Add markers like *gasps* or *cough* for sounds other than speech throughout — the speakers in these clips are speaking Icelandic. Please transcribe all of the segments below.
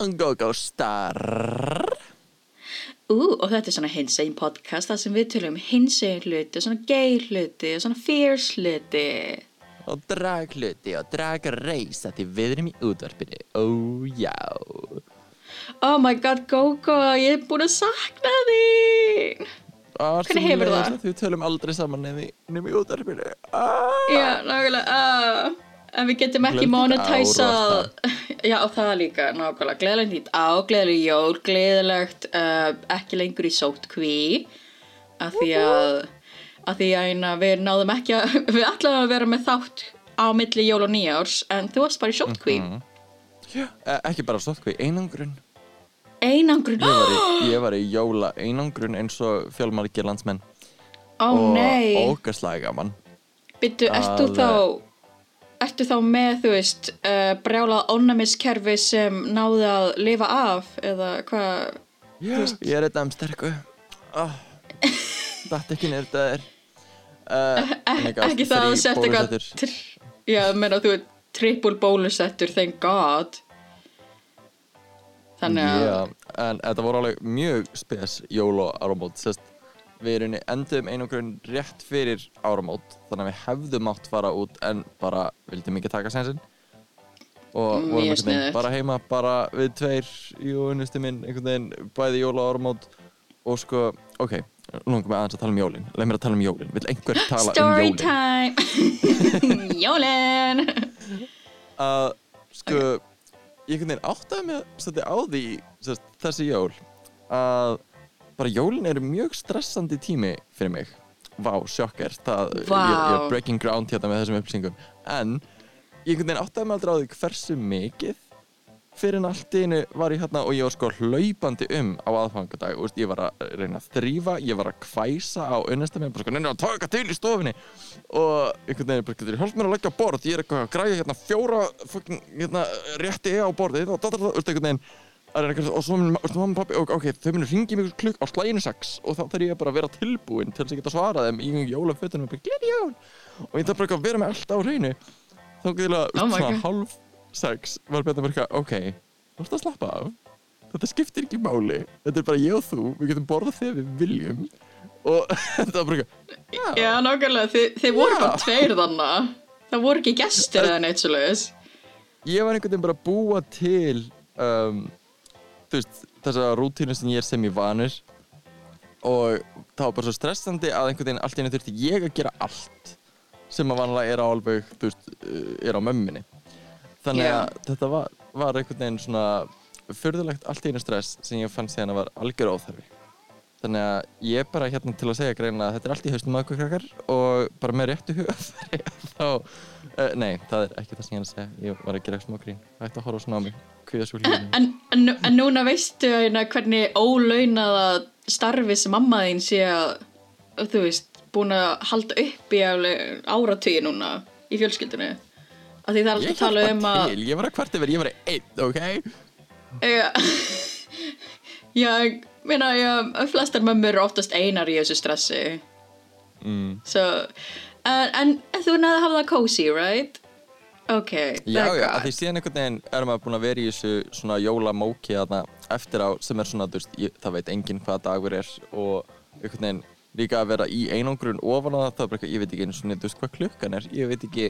GóGó Star Ú, og þetta er svona hinsegin podcast þar sem við tölum hinsegin hluti, svona gay hluti, svona fierce hluti. Og drag hluti og drag reisa því við erum í útvarpinu. Ó já. Oh my god, Gogo, ég er búin að sakna þín. Hvernig hefur það? Við tölum aldrei saman nefnum í útvarpinu. Ah. Já, nákvæmlega uh, En við getum ekki Gleðilegt monetæsað *laughs* Já, og það líka, nákvæmlega. Gleðilegt nýtt á, gleðileg jól Gleðilegt uh, ekki lengur í sótkví Af því að Af því að eina, við náðum ekki að *laughs* Við ætlaðum að vera með þátt á milli jól og nýjárs En þú varst bara í sótkví Mhm. Eh, Ekki bara stótt hvað einangrun. Einangrun? Ég var í, *gasps* ég var í jóla einangrun eins og fjölmargir landsmenn. Ó og nei. ógæslega gaman. Byttu, ert þú að- þá Ertu þá með, þú veist, uh, brjálað ónæmiskerfi sem náði að lifa af eða hvað? Já, ég er þetta um sterku. Oh, Þetta ekki nýrt að er. Uh, Ekki það að setja eitthvað, já, meina þú er triple bólusettur, thank god. Þannig að, Já, en þetta voru alveg mjög spes jól og áramót sest, Við erum endum einangrun rétt fyrir áramót Þannig að við hefðum átt fara út en bara vildum ekki taka sensin Og Mm, vorum sniðugt. bara heima bara við tveir í unnustu minn einhvern veginn bæði jól og áramót og sko, ok, langar mig aðeins að tala um jólin. Leð mér að tala um jólin, vil einhver tala um story jólin? time, *laughs* jólin. að sko ég einhvern veginn áttaði mig á því sest, þessi jól að bara jólin eru mjög stressandi tími fyrir mig. Vá, sjokker, það, ég, ég er Vá. breaking ground hérna með þessum upplýsingum. En ég einhvern veginn áttaði mig aldrei á því hversu mikið fyrir en allt í einu var ég hérna og ég var sko hlaupandi um á aðfangadag. Ég var að reyna að þrýfa, ég var að kvæsa á unnesta mér, bara sko, neina að taka til í stofinni og einhvern veginn bara ég hálf mér að leggja á borð, ég er eitthvað að græja hérna fjóra fucking, hérna, rétti á borðið og dadadada, veist, einhvern veginn og svo minn mamma og pappi, og, ok, þau munir ringi mig klukk á slæginu sex og þá þarf ég bara að vera tilbúinn til þess að geta svarað þeim í jólafötunum og bara, gleði jól. Og ég þarf bara að vera með allt á hreinu. Þá ég Oh svona hálf sex var betur bara ok, þú ert að slappa af. Þetta skiptir ekki máli. Þetta er bara ég og þú, við getum borðað þegar við viljum. Og *laughs* þetta var bara eitthvað Já, nákvæmlega, þið, þið voru Já. bara tveir þannig. Það voru ekki gestir eða neitt ég var einhvern veginn bara að búa til um, þú veist þessa rútínu sem ég er sem ég vanur. Og það var bara svo stressandi að einhvern veginn allt í einu þurfti ég að gera allt sem að vanlega er á alveg þú veist, uh, er á mömminni þannig að þetta var, var einhvern veginn svona fyrðulegt allt í einu stress sem ég fann síðan að var algjör óþarfi. Þannig að ég er bara hérna til að segja greina að þetta er allt í haustum að okkur krakkar og bara með réttu hugafæri *laughs* þá, uh, nei, það er ekki það sem ég er að segja ég var að gera smá grín, hætti að horfa svona á mig kvíða svo hlýðinu En, en, en núna veistu hvernig ólaunaða starfi sem mamma þín sé að, þú veist, búin að halda upp í alveg áratugi núna í fjölskyldunni. Af því það er alltaf að tala um að... ég var að hvart yfir, ég var einn, ok? Já, *laughs* ég meina, flestar mömmur eru oftast einar í þessu stressi. Mm. So, en, þú náðu að hafa það cozy, right? Ok, Já, já, að því síðan einhvern veginn er maður búin að vera í þessu svona jólamóki þarna eftir á sem er svona, þú veist, ég, það veit enginn hvaða dagur er og einhvern veginn líka að vera í einangrun ofan á það, það er bara eitthvað, ég veit ekki einu svona, þú veist hvað klukkan er, ég veit ekki,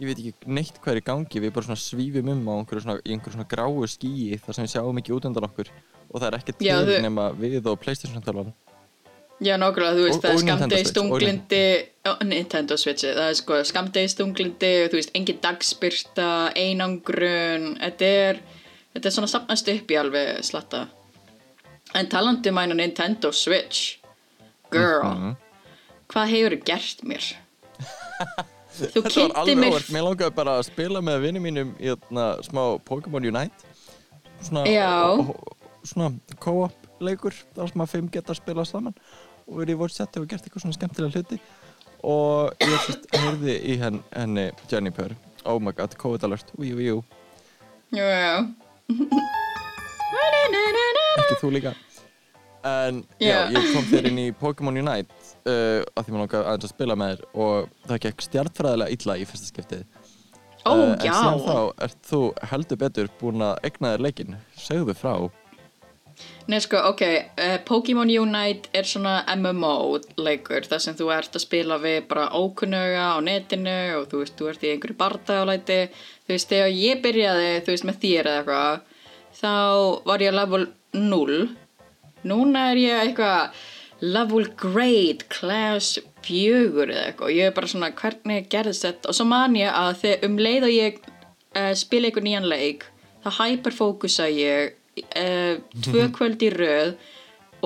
ég veit ekki neitt hvað er í gangi, við bara svona svífum um á einhverju svona, einhverju svona gráu skíi þar sem við sjáum ekki út undan okkur og það er ekki til nema við og Playstation talan. Já, nákvæmlega, þú veist, Og- það er og Nintendo skamdegi Switch, og stunglindi Ó, Nintendo Switch, það er sko skamdegi stunglindi þú veist, engin dagspyrta einangrun, þetta er þetta er svona safnast upp í alveg slatta. En talandi um mæna Nintendo Switch girl, Mhm. hvað hefur gert mér? *laughs* þú kynnti mér mér langaði bara að spila með vinnum mínum í þarna smá Pokémon Unite. Svona, og, og, svona co-op leikur þar sem að fimm geta að spila saman og verið í voru seti og gert eitthvað svona skemmtilega hluti. Og ég sérst hörði í henn, henni Jennifer oh my god, COVID alert, víu, víu Jú, ekki þú líka. En já, Já. ég kom þér inn í Pokémon Unite uh, að því maður langar aðeins að spila með þér og það gekk stjartfræðilega illa í fyrsta skiptið. Ó, Uh, en síðan þá ert þú heldur betur búin að egna þér leikinn. Segðu frá Nei, sko, ok, uh, Pokémon Unite er svona MMO-leikur þar sem þú ert að spila við bara ókunnuga á netinu og þú veist, þú ert í einhverju bardagálæti. Þú veist, þegar ég byrjaði, þú veist, með þér eða eitthvað þá var ég level 0 núna er ég eitthvað level grade class 4 eða eitthvað. Ég er bara svona, hvernig gerðist þetta? Og svo man ég að þegar um leið og ég uh, spila einhver nýjan leik þá hyperfókusa ég uh, tvö kvöld í röð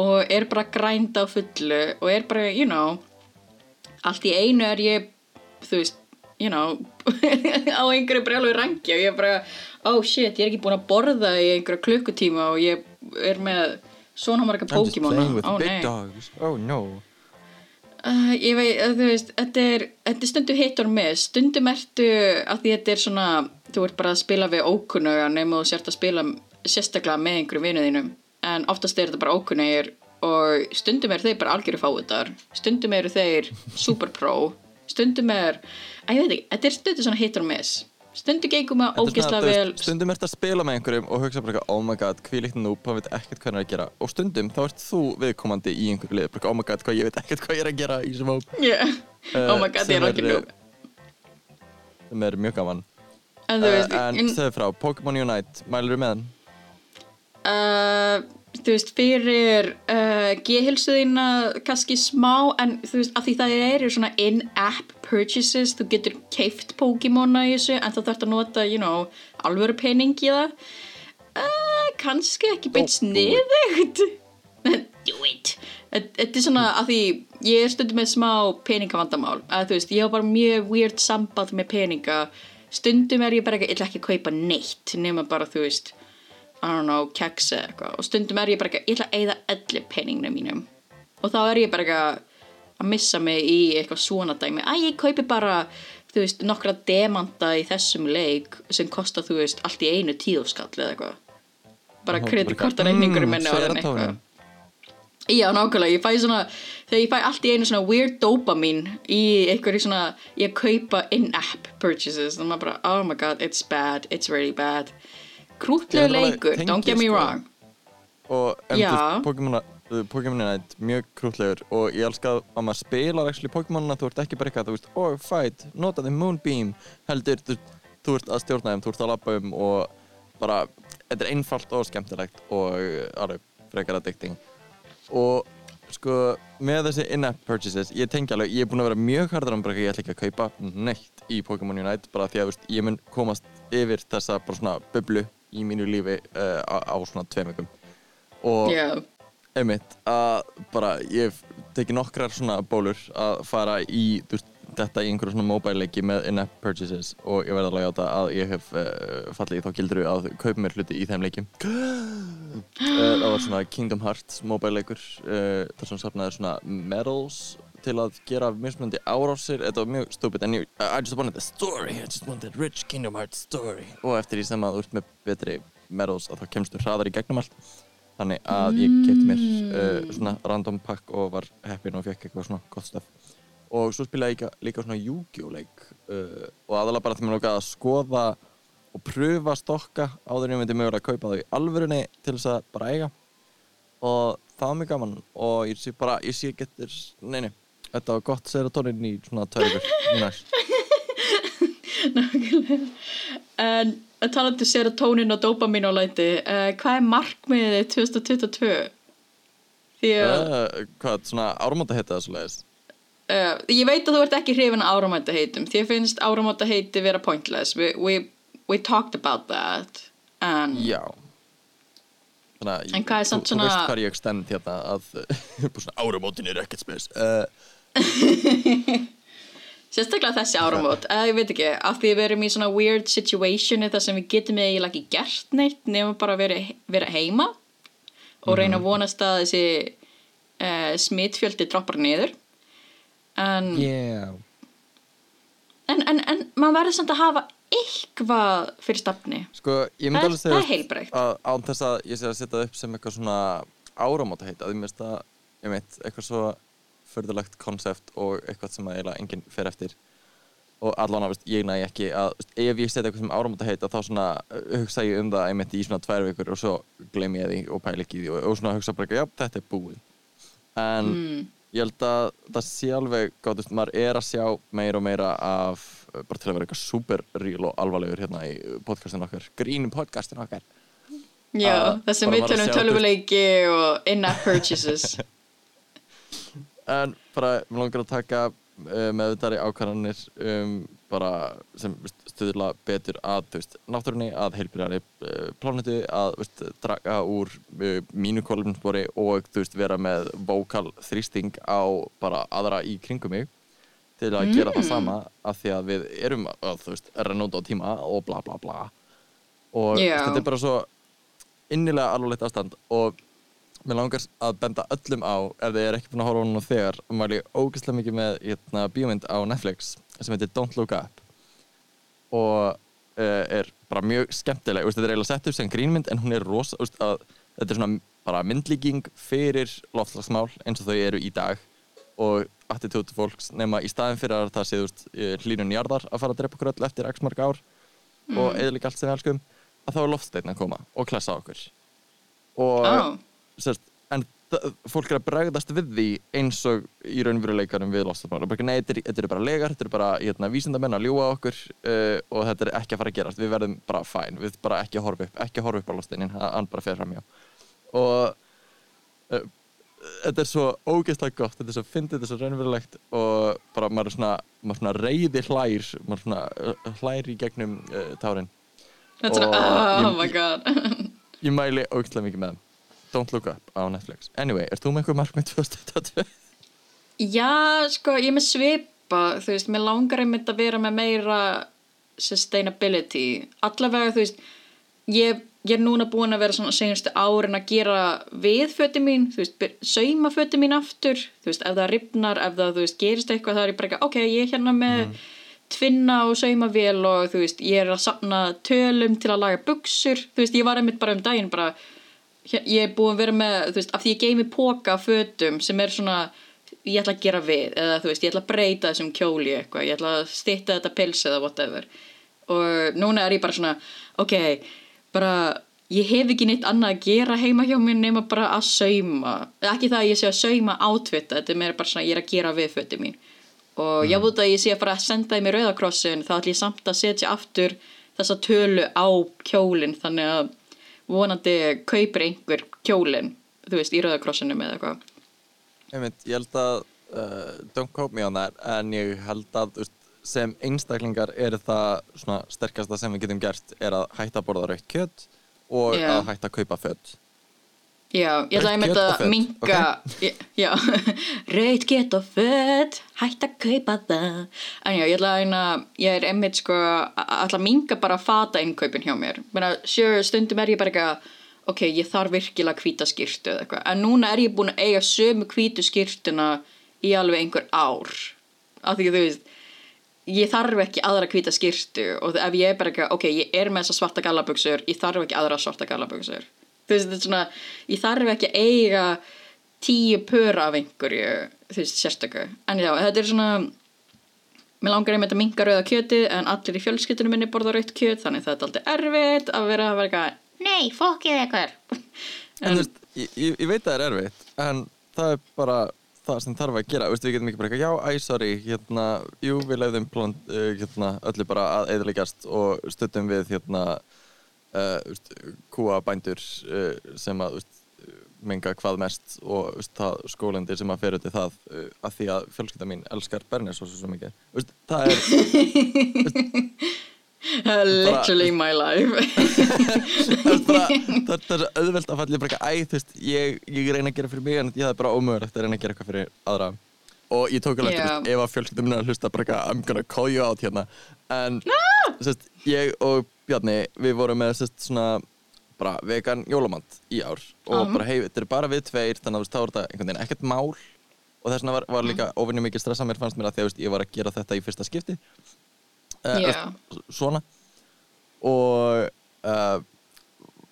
og er bara grænd á fullu og er bara, you know allt í einu er ég þú veist, you know *laughs* á einhverju brjálu rangi og ég er bara oh shit, ég er ekki búin að borða í einhverja klukkutíma og ég er með svona marga I'm just Pokémon. playing with oh, nei. oh no. Uh, ég veit, uh, þú veist, þetta er, þetta er stundum hit or miss, stundum ertu að því þetta er svona, þú ert bara að spila við ókunnuga nema þú sért að spila sérstaklega með einhverju vinu þínum en oftast er þetta bara ókunnugir og stundum er þeir bara algjöru fáutar stundum eru þeir super pro stundum er, að ég veit ekki þetta er stundum svona hit or miss. Stundum gengum að þú vel. stundum ert að spila með einhverjum og hugsa bara oh my god, hví líkt núp, hann veit ekkert hvað hann er að gera. Og stundum þá ert þú viðkomandi í einhverju lið bara, oh my god, hvað ég veit ekkert hvað ég er að gera í hóp yeah. oh my god, ég er algjör er, nú sem er mjög gaman. En þú uh, en segðu frá, Pokémon Unite, mælur þú með hann? Uh, þú veist, fyrir uh, geðhilsuðina kannski smá en þú veist, af því það eru svona in-app purchases, þú getur keift Pokémona í þessu en þá þarf að nota, you know, alvöru pening í það. Uh, kannski ekki beint it. sniðugt. *laughs* Do it. Þe- þetta er svona að því ég er stundum með smá peningavandamál. Að þú veist, ég har bara mjög weird samband með peninga. Stundum er ég bara ekki, ég ætla ekki að kaupa neitt nema bara þú veist I don't know, keks eða eitthvað. Og stundum er ég bara ekki, ég ætla að eyða öllu peninginu mínum. Og þá er ég bara ekki að missa mig í eitthvað svona dæmi. Að ég kaupi bara, þú veist, nokkra demanta í þessum leik sem kostar, þú veist, allt í einu tíðuskall eða eitthvað. Bara kreditkortareikningur mm, orðinn serotonin. eitthvað. Já, nákvæmlega, ég fæ svona þegar ég fæ allt í einu svona weird dopamine í einhverju svona, ég kaupa in-app purchases, að maður bara, oh my god, it's bad, it's really bad alveg leikur, don't get me wrong. Og en, þú Já. veist, Pokémon, Pokémon Unite mjög krútlegur og ég elska að maður spilar actually Pokémonina, þú ert ekki bara eitthvað þú veist, oh fight, nota the moonbeam. Heldur, þú, þú ert að stjórna þeim þú ert að labba um og bara þetta er einfalt og skemmtilegt og alveg frekar addicting. Og sko með þessi in-app purchases, ég tengi alveg ég er búin að vera mjög hardur um bara ekki, ég ætla ekki að kaupa neitt í Pokémon Unite bara því að veist, ég mun komast yfir þessa bara svona bublu í mínu lífi uh, á, á svona tveim vikum. Og Já, einmitt að bara ég hef tekið nokkrar svona bólur að fara í veist, þetta í einhverju svona mobile leiki með in-app purchases og ég verði alveg á þetta að ég hef uh, fallið í þá gildru að kaupa mér hluti í þeim leikjum. Uh, *gasps* það var svona Kingdom Hearts mobile leikur uh, þar sem safnaði svona medals til að gera mismunandi árásir. Þetta var mjög stupid en ég, I just wanted the story. I just wanted rich Kingdom Hearts story. Og eftir því sem að þú ert með betri medals að þá kemstu hraðar í gegnum allt. Þannig að ég kefti mér uh, svona random pack og var heppin og fekk eitthvað svona gott stöf og svo spilaði ég líka, líka svona Yu-Gi-Oh! leik uh, og aðalega bara því mér lókaði að skoða og pröfa stokka áður en ég myndi mögulega að kaupa þau í alvörunni til þess að bara eiga. Og það var mjög gaman og ég sé bara, ég sé getur nei, nei, þetta var gott serotonin í svona mjög næst. *laughs* Nákvæmlega. En að talandi um serotonin og dopamin og læti uh, hvað er markmiðið 2022? Því að uh, hvað, svona ármóta heita það svo leiðis uh, ég veit að þú ert ekki hrifin af áramæta heitum því að finnst áramæta heiti vera pointless. We, we, we talked about that en Já. Þannig að En hvað er þú- veist hvað ég stend hérna að *laughs* áramótin er ekkert spes. Uh, *laughs* sérstaklega þessi áramót. Eða ég veit ekki, af því við erum í svona weird situationi þar sem við getum eiginlega ekki gert neitt nema bara vera, vera heima og reyna að vonast að þessi uh, smitfjöldi droppar niður. En, yeah. en, en, en maður verður samt að hafa eitthvað fyrir stafni Sko, ég myndi alveg segja að án þess að ég sé að setja það upp sem eitthvað svona áramóta heit að ég myndist að, ég veit, eitthvað svo förðulegt konsept og eitthvað sem eiginlega enginn fer eftir. Og allan að, ég næ ekki að, veist, ef ég setja eitthvað sem áramóta heit að þá svona uh, hugsa ég um það, myndi í svona tvær vikur og svo gleym ég því og pæla ekki því og, og svona hugsa bara ekki, já, þetta er búið. En mm. ég held að það sé alveg gátt, veist, maður er að sjá meira og meira af, uh, bara til að vera eitthvað super real og alvarlegur hérna í podcastinu okkar, grín podcastinu okkar. Já, að það sem við tölum sjá, tölvuleiki og in-app purchases *laughs* en bara, mér langar að taka uh, meðvitari ákvarðanir um, bara sem stuðla betur að, veist, náttúrunni að heilbyrjari uh, plánetu að, þú veist, draga úr uh, mínu kolumnspori og, veist, vera með vókal þrýsting á bara aðra í kringum mig til að gera það sama af því að við erum að, renna út á tíma og bla bla bla og Já. þetta er bara svo innilega alvarlegt ástand og mér langar að benda öllum á ef þið er ekki búin að horfa á hún þegar og mæli ógeðslega mikið með hérna, bíómynd á Netflix sem heitir Don't Look Up. Og uh, er bara mjög skemmtileg. Þetta er eiginlega sett upp sem grínmynd en hún er rosa úst, að, þetta er svona bara myndlíking fyrir loftslagsmál eins og þau eru í dag. Og attitúti fólks nema í staðin fyrir að það sé þú veist, hlínun jarðar að fara að drepa okkur öll eftir x marg ár og eðlika allt sem við elskum að þá er loftsteinn að koma og klessa okkur. Og oh. Sérst, en fólk er að bregðast við því eins og í raunveruleikanum við loftslagsmál og bara nei, þetta er- þetta eru bara legar, þetta eru bara hérna, vísindamenn að ljúga okkur uh, og þetta er ekki að fara að gerast, við verðum bara fæn við bara ekki að horfa upp, ekki að horfa upp á loftsteinin hann bara fer framjá og uh, þetta er svo ógeðslega gott, þetta er svo fyndið, þetta er svo raunverulegt og bara maður er svona, maður svona reyði hlær maður svona uh, hlær í gegnum uh, tárin. Þetta er svona, oh my god. *laughs* ég mæli ógeðslega mikið með þeim Don't Look Up á Netflix. Anyway, ert þú með eitthvað markmið 2022? Já, sko, ég er með svipa þú veist, mér langar einmitt að vera með meira sustainability. Allavega, þú veist ég, ég er núna búin að vera svona senustu árin að gera við föti mín þú veist, sauma föti mín aftur þú veist, ef það ripnar, ef það, þú veist, gerist eitthvað þá er ég bara ekki, ok, ég er hérna með tvinna og sauma vel og þú veist, ég er að safna tölum til að laga buksur, þú veist, ég var einmitt bara um daginn bara ég er búin að vera með, þú veist, af því ég geymi póka fötum sem er svona ég ætla að gera við, eða þú veist, ég ætla að breyta þessum kjóli eitthvað, ég ætla að stytta þetta pils eða whatever. Og núna er ég bara svona, ok bara, ég hef ekki neitt annað að gera heima hjá mér nema bara að sauma, ekki það að ég sé að sauma átvitta, þetta er meira bara svona, ég er að gera við fötum mín. Og ég veit að ég sé að fara að senda þeim í rauðakrossin þá ætla ég samt að setja aftur þessa tölu á kjólinn þannig að vonandi kaupir einhver kjólinn þú veist, í rauðakrossinum eða eitthvað Einmitt, ég held að uh, don't quote me on that en ég held að þú veist, sem einstaklingar er það svona sterkasta sem við getum gert er að hætta að borða raukt kjött og Já. að hætta að kaupa föt Já, ég ætla að *laughs* Rautt ég kjöt og að föt, minka okay. Já, kjöt og fött Hætt að kaupa það. En já, ég ætla að Ég er einmitt sko að ætla að minka bara fata innkaupin hjá mér. Menna, sure, stundum er ég bara eitthvað Ok, ég þarf virkilega hvíta skýrtu eða eitthvað. En núna er ég búin að eiga sömu hvítu skýrtuna Í alveg einhver ár. Af því að þú veist ég þarf ekki aðra hvíta skýrtu og ef ég er bara ekki, ok, ég er með þessa svarta gallabuxur, ég þarf ekki aðra svarta gallabuxur þú veist, þetta er svona ég þarf ekki að eiga tíu pör af einhverju þú veist, sérstöku, en já, þetta er svona mér langar einmitt að minga rauða kjöti en allir í fjölskyldunum minni borða rautt kjöt þannig það er alltaf erfitt að vera að vera eitthvað, nei, fokkið eitthvað En veist, ég, ég, veit að það er erfitt en það er bara það sem þarf að gera, veist, við getum ekki bara eitthvað já, æ, sorry, hérna, jú, við leiðum plan, uh, hérna, öllu bara að eðalegast og stöttum við, hérna kúabændur uh, sem að, veist, menga hvað mest og skólendir sem að fer út í það að því að fjölskylda mín elskar Bernes og svo svo mikið, þú veist, það er *laughs* literally my life. *laughs* Það er svo auðvelt að falla bara þú veist, ég, ég reyna að gera fyrir mig en ég það er bara ómögulegt að reyna að gera eitthvað fyrir aðra. Og ég tók alveg eftir, ef að fjölskyldum minna að hlusta bara eitthvað, I'm gonna call you out hérna. En, sérst, ég og Bjarni við vorum með, sérst, svona bara vegan jólamant í ár og Já. bara hei, þetta er bara við tveir þannig að þá er þetta einhvern veginn ekkert mál. Og þess vegna var, var líka ofinni mikið stressa mér fannst mér að því að ég var að gera þetta í fyrsta skipti. Uh, Já. svona. Og uh,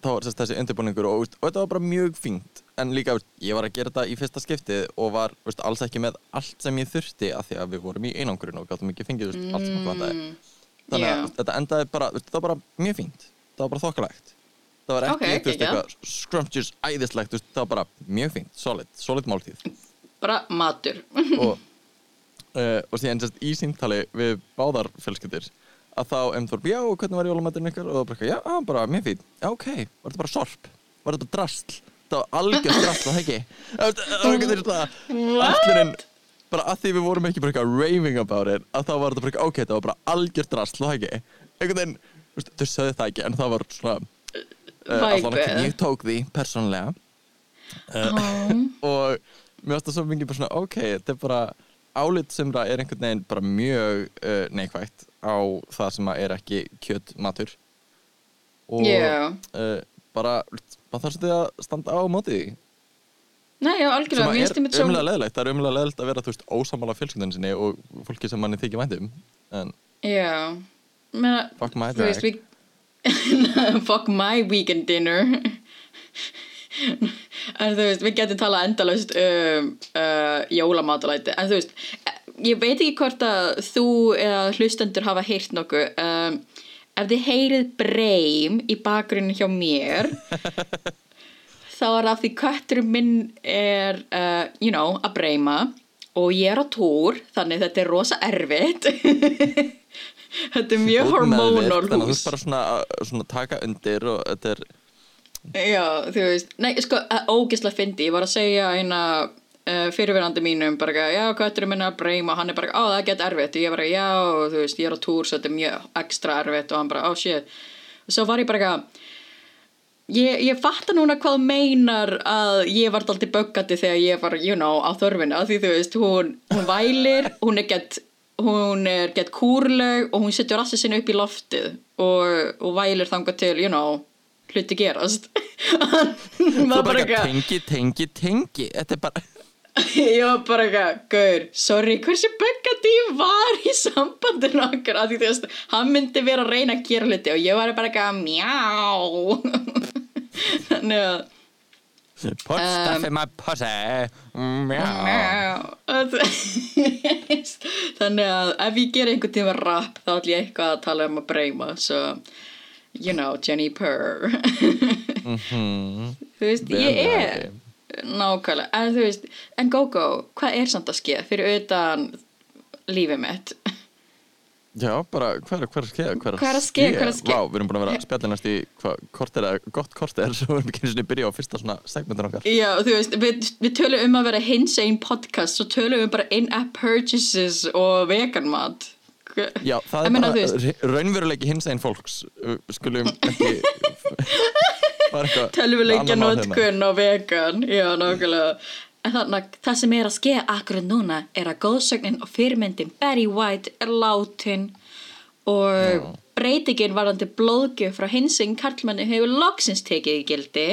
þá var sérst, þessi undirbúningur og, og þetta var bara mjög fínt. En líka, ég var að gera þetta í fyrsta skipti og var veist, alls ekki með allt sem ég þurfti af því að við vorum í einangurinn og gáttum ekki fengið veist, allt sem okkur vantaði þannig að þetta endaði bara, þetta var bara mjög fínt. Það var bara þokkalegt. Það var ekki, Ok, þú veist, eitthvað scrumptious, æðislegt, veist, það var bara mjög fínt solid, solid máltíð. Bara matur. *laughs* Og, uh, og síðan sérst í símtali við báðar fjölskyldir að þá þú já, hvernig var jólamætturinn ykkar? Og það bara, já, bara mjög fín, já, ok var þetta bara sorp, var þetta bara drasl? Það var algjör drasl, það ekki? *laughs* Það var það allurinn, bara að því við vorum ekki bara eitthvað raving about it, að þá var þetta bara eitthvað, ok, það var bara algjör drasl, það ekki? Einhvern veginn, þau sögðu það ekki en það var svona uh, allan ekki, ég tók því persónlega *laughs* og mér varst það svo mikið bara svona ok, þetta er bara álit semra er einhvern veginn bara mjög uh, neikvægt á það sem er ekki kjötmatur og Já. uh, bara maður þarf svolítið að standa á móti því Nei, já, algjörlega, mér finnst svo umlega leðilegt, það er umlega leðilegt að vera þú veist ósamála fjölskyldun sinni og fólki sem manni þykir væntum en Já, meina, fuck my drag við *laughs* fuck my weekend dinner. *laughs* En þú veist, við getum talað endalaust um uh, jólamatalæti, en þú veist ég veit ekki hvort að þú eða hlustendur hafa heyrt nokkuð um, ef þið heyrið breym í bakgrunni hjá mér *laughs* þá er það því kötturinn minn er, uh, you know, að breyma og ég er á túr, þannig þetta er rosa erfitt. *laughs* þetta er mjög meðvituð, hormonal þannig að þú hús. ert bara svona að svona taka undir og þetta er Já, þú veist, nei, sko, að ógislega fyndi, ég var að segja eina uh, fyrirverandi mínum, bara, já, kötturinn minn er að breyma, hann er bara, á, það get erfitt, og ég bara, já, þú veist, ég er á túr, svo þetta er mjög ekstra erfitt, og hann bara, á, shit, og svo var ég bara, eitthvað, Ég, ég fatta núna hvað þú meinar að ég var alltaf böggandi þegar ég var, you know, á þörfina því þú veist, hún, hún vælir, hún er gett, hún er gett kúrleg og hún setur rassi sinni upp í loftið og, og vælir þangað til, you know, hluti gerast. *laughs* Er bara bara tengi, tengi, tengi þetta er bara *laughs* ég var bara eitthvað, gaur, sorry, hversu böggandi ég var í sambandinu okkar? Að því þú veist, hann myndi vera að reyna að gera hluti og ég var bara eitthvað, mjá. *laughs* Þannig að put stuff in my pussy. Mjá *laughs* Þannig að ef ég ger einhvern tíma rap þá ætlum ég eitthvað að tala um að breyma so, you know, Jenny Purr. Þú veist, Vel ég er. Nákvæmlega, en þú veist en GóGó, hvað er samt að ske fyrir utan lífið mitt? Já, bara, hvað er, hvað er að skeða? Hvað er að ske- hvað er að ske- Vá, við erum búin að vera næst í hvað, korter eða gott korter *laughs* svo við erum ekki einu sinni að byrja á fyrsta svona segmentur okkar. Já, þú veist, við, við tölum um að vera hins einn podcast, svo tölum við bara in-app purchases og veganmat Já, það er bara þú veist- ra- raunveruleiki hins einn fólks Við skulum ekki *laughs* *laughs* Tölvuleikja mál hérna. og vegan. Já, nákvæmlega. En þannig að það sem er að skeða akkurat núna er að góðsögnin og fyrirmyndin Barry White er látin og breytingin varðandi blóðgjöf frá hinsing karlmanni hefur loksins tekið í gildi.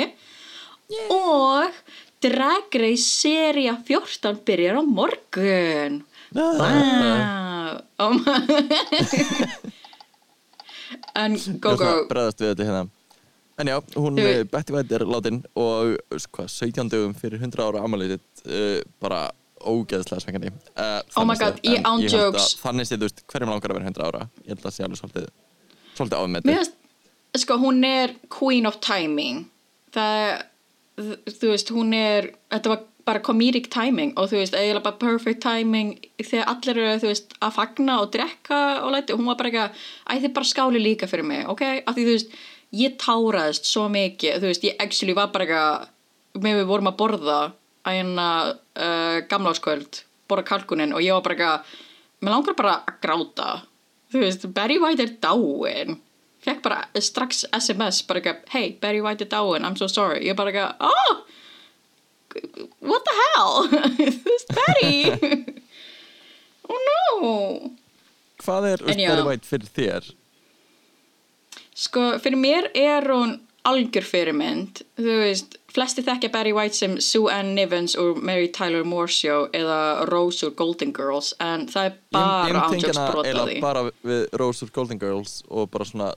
Og Drag Race seria 14 byrjar á morgun. Ah. Wow oh *laughs* En er Gogo svona að bregðast við þetta hérna En já, hún uh, Betty White er látin og hvað, 17 dögum fyrir 100 ára amalið uh, bara ógeðslega svengandi uh, Oh my god, ég en án held að jokes. Þannig séð, þú veist, hverjum langar að vera 100 ára Ég held að það sé alveg svolítið svolítið finnst, sko, hún er queen of timing. Það, þú veist, hún er, þetta var bara comedic timing og þú veist, eiginlega bara perfect timing þegar allir eru, þú veist, að fagna og drekka og læti. Hún var bara eitthvað, æ, þið bara skáli líka fyrir mig, ok? Af því, þú veist, ég táraðist svo mikið, þú veist, ég actually var bara eitthvað, með við vorum að borða að hérna uh, gamláskvöld, borða kalkunin og ég var bara eitthvað, mér langar bara að gráta. Þú veist, Barry White er dáin. Fekk bara strax SMS bara ekki, hey, Barry White er dáin, I'm so sorry. Ég bara ekki, oh what the hell? *laughs* Þú veist, Barry. *laughs* Oh no. Hvað er. Betty White fyrir þér? Sko, fyrir mér er hún algjör fyrirmynd. Þú veist, flesti þekkja Barry White sem Sue Ann Nivens úr Mary Tyler Moore Show eða Rose úr Golden Girls en það er bara ándjóks brot að því. bara við Rose úr Golden Girls og bara svona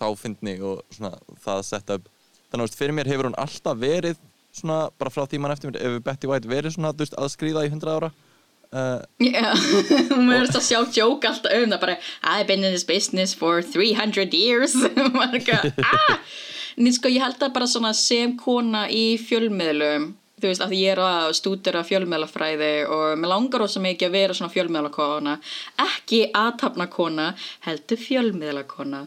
þá fyndni og svona það sett upp þannig að fyrir mér hefur hún alltaf verið svona bara frá tíman eftir mér hefur Betty White verið svona að skrýða í 100 ára uh, Já, *laughs* hún verður að sjá joke alltaf um það bara I've been in this business for 300 years. *laughs* Maður er ekki, ah! En sko ég held að bara svona sem kona í fjölmiðlum. Þú veist, því ég er að stúdera fjölmiðlafræði og mér langar ósað mikið að vera svona fjölmiðlakona. Ekki aðtapnakona, heldur fjölmiðlakona.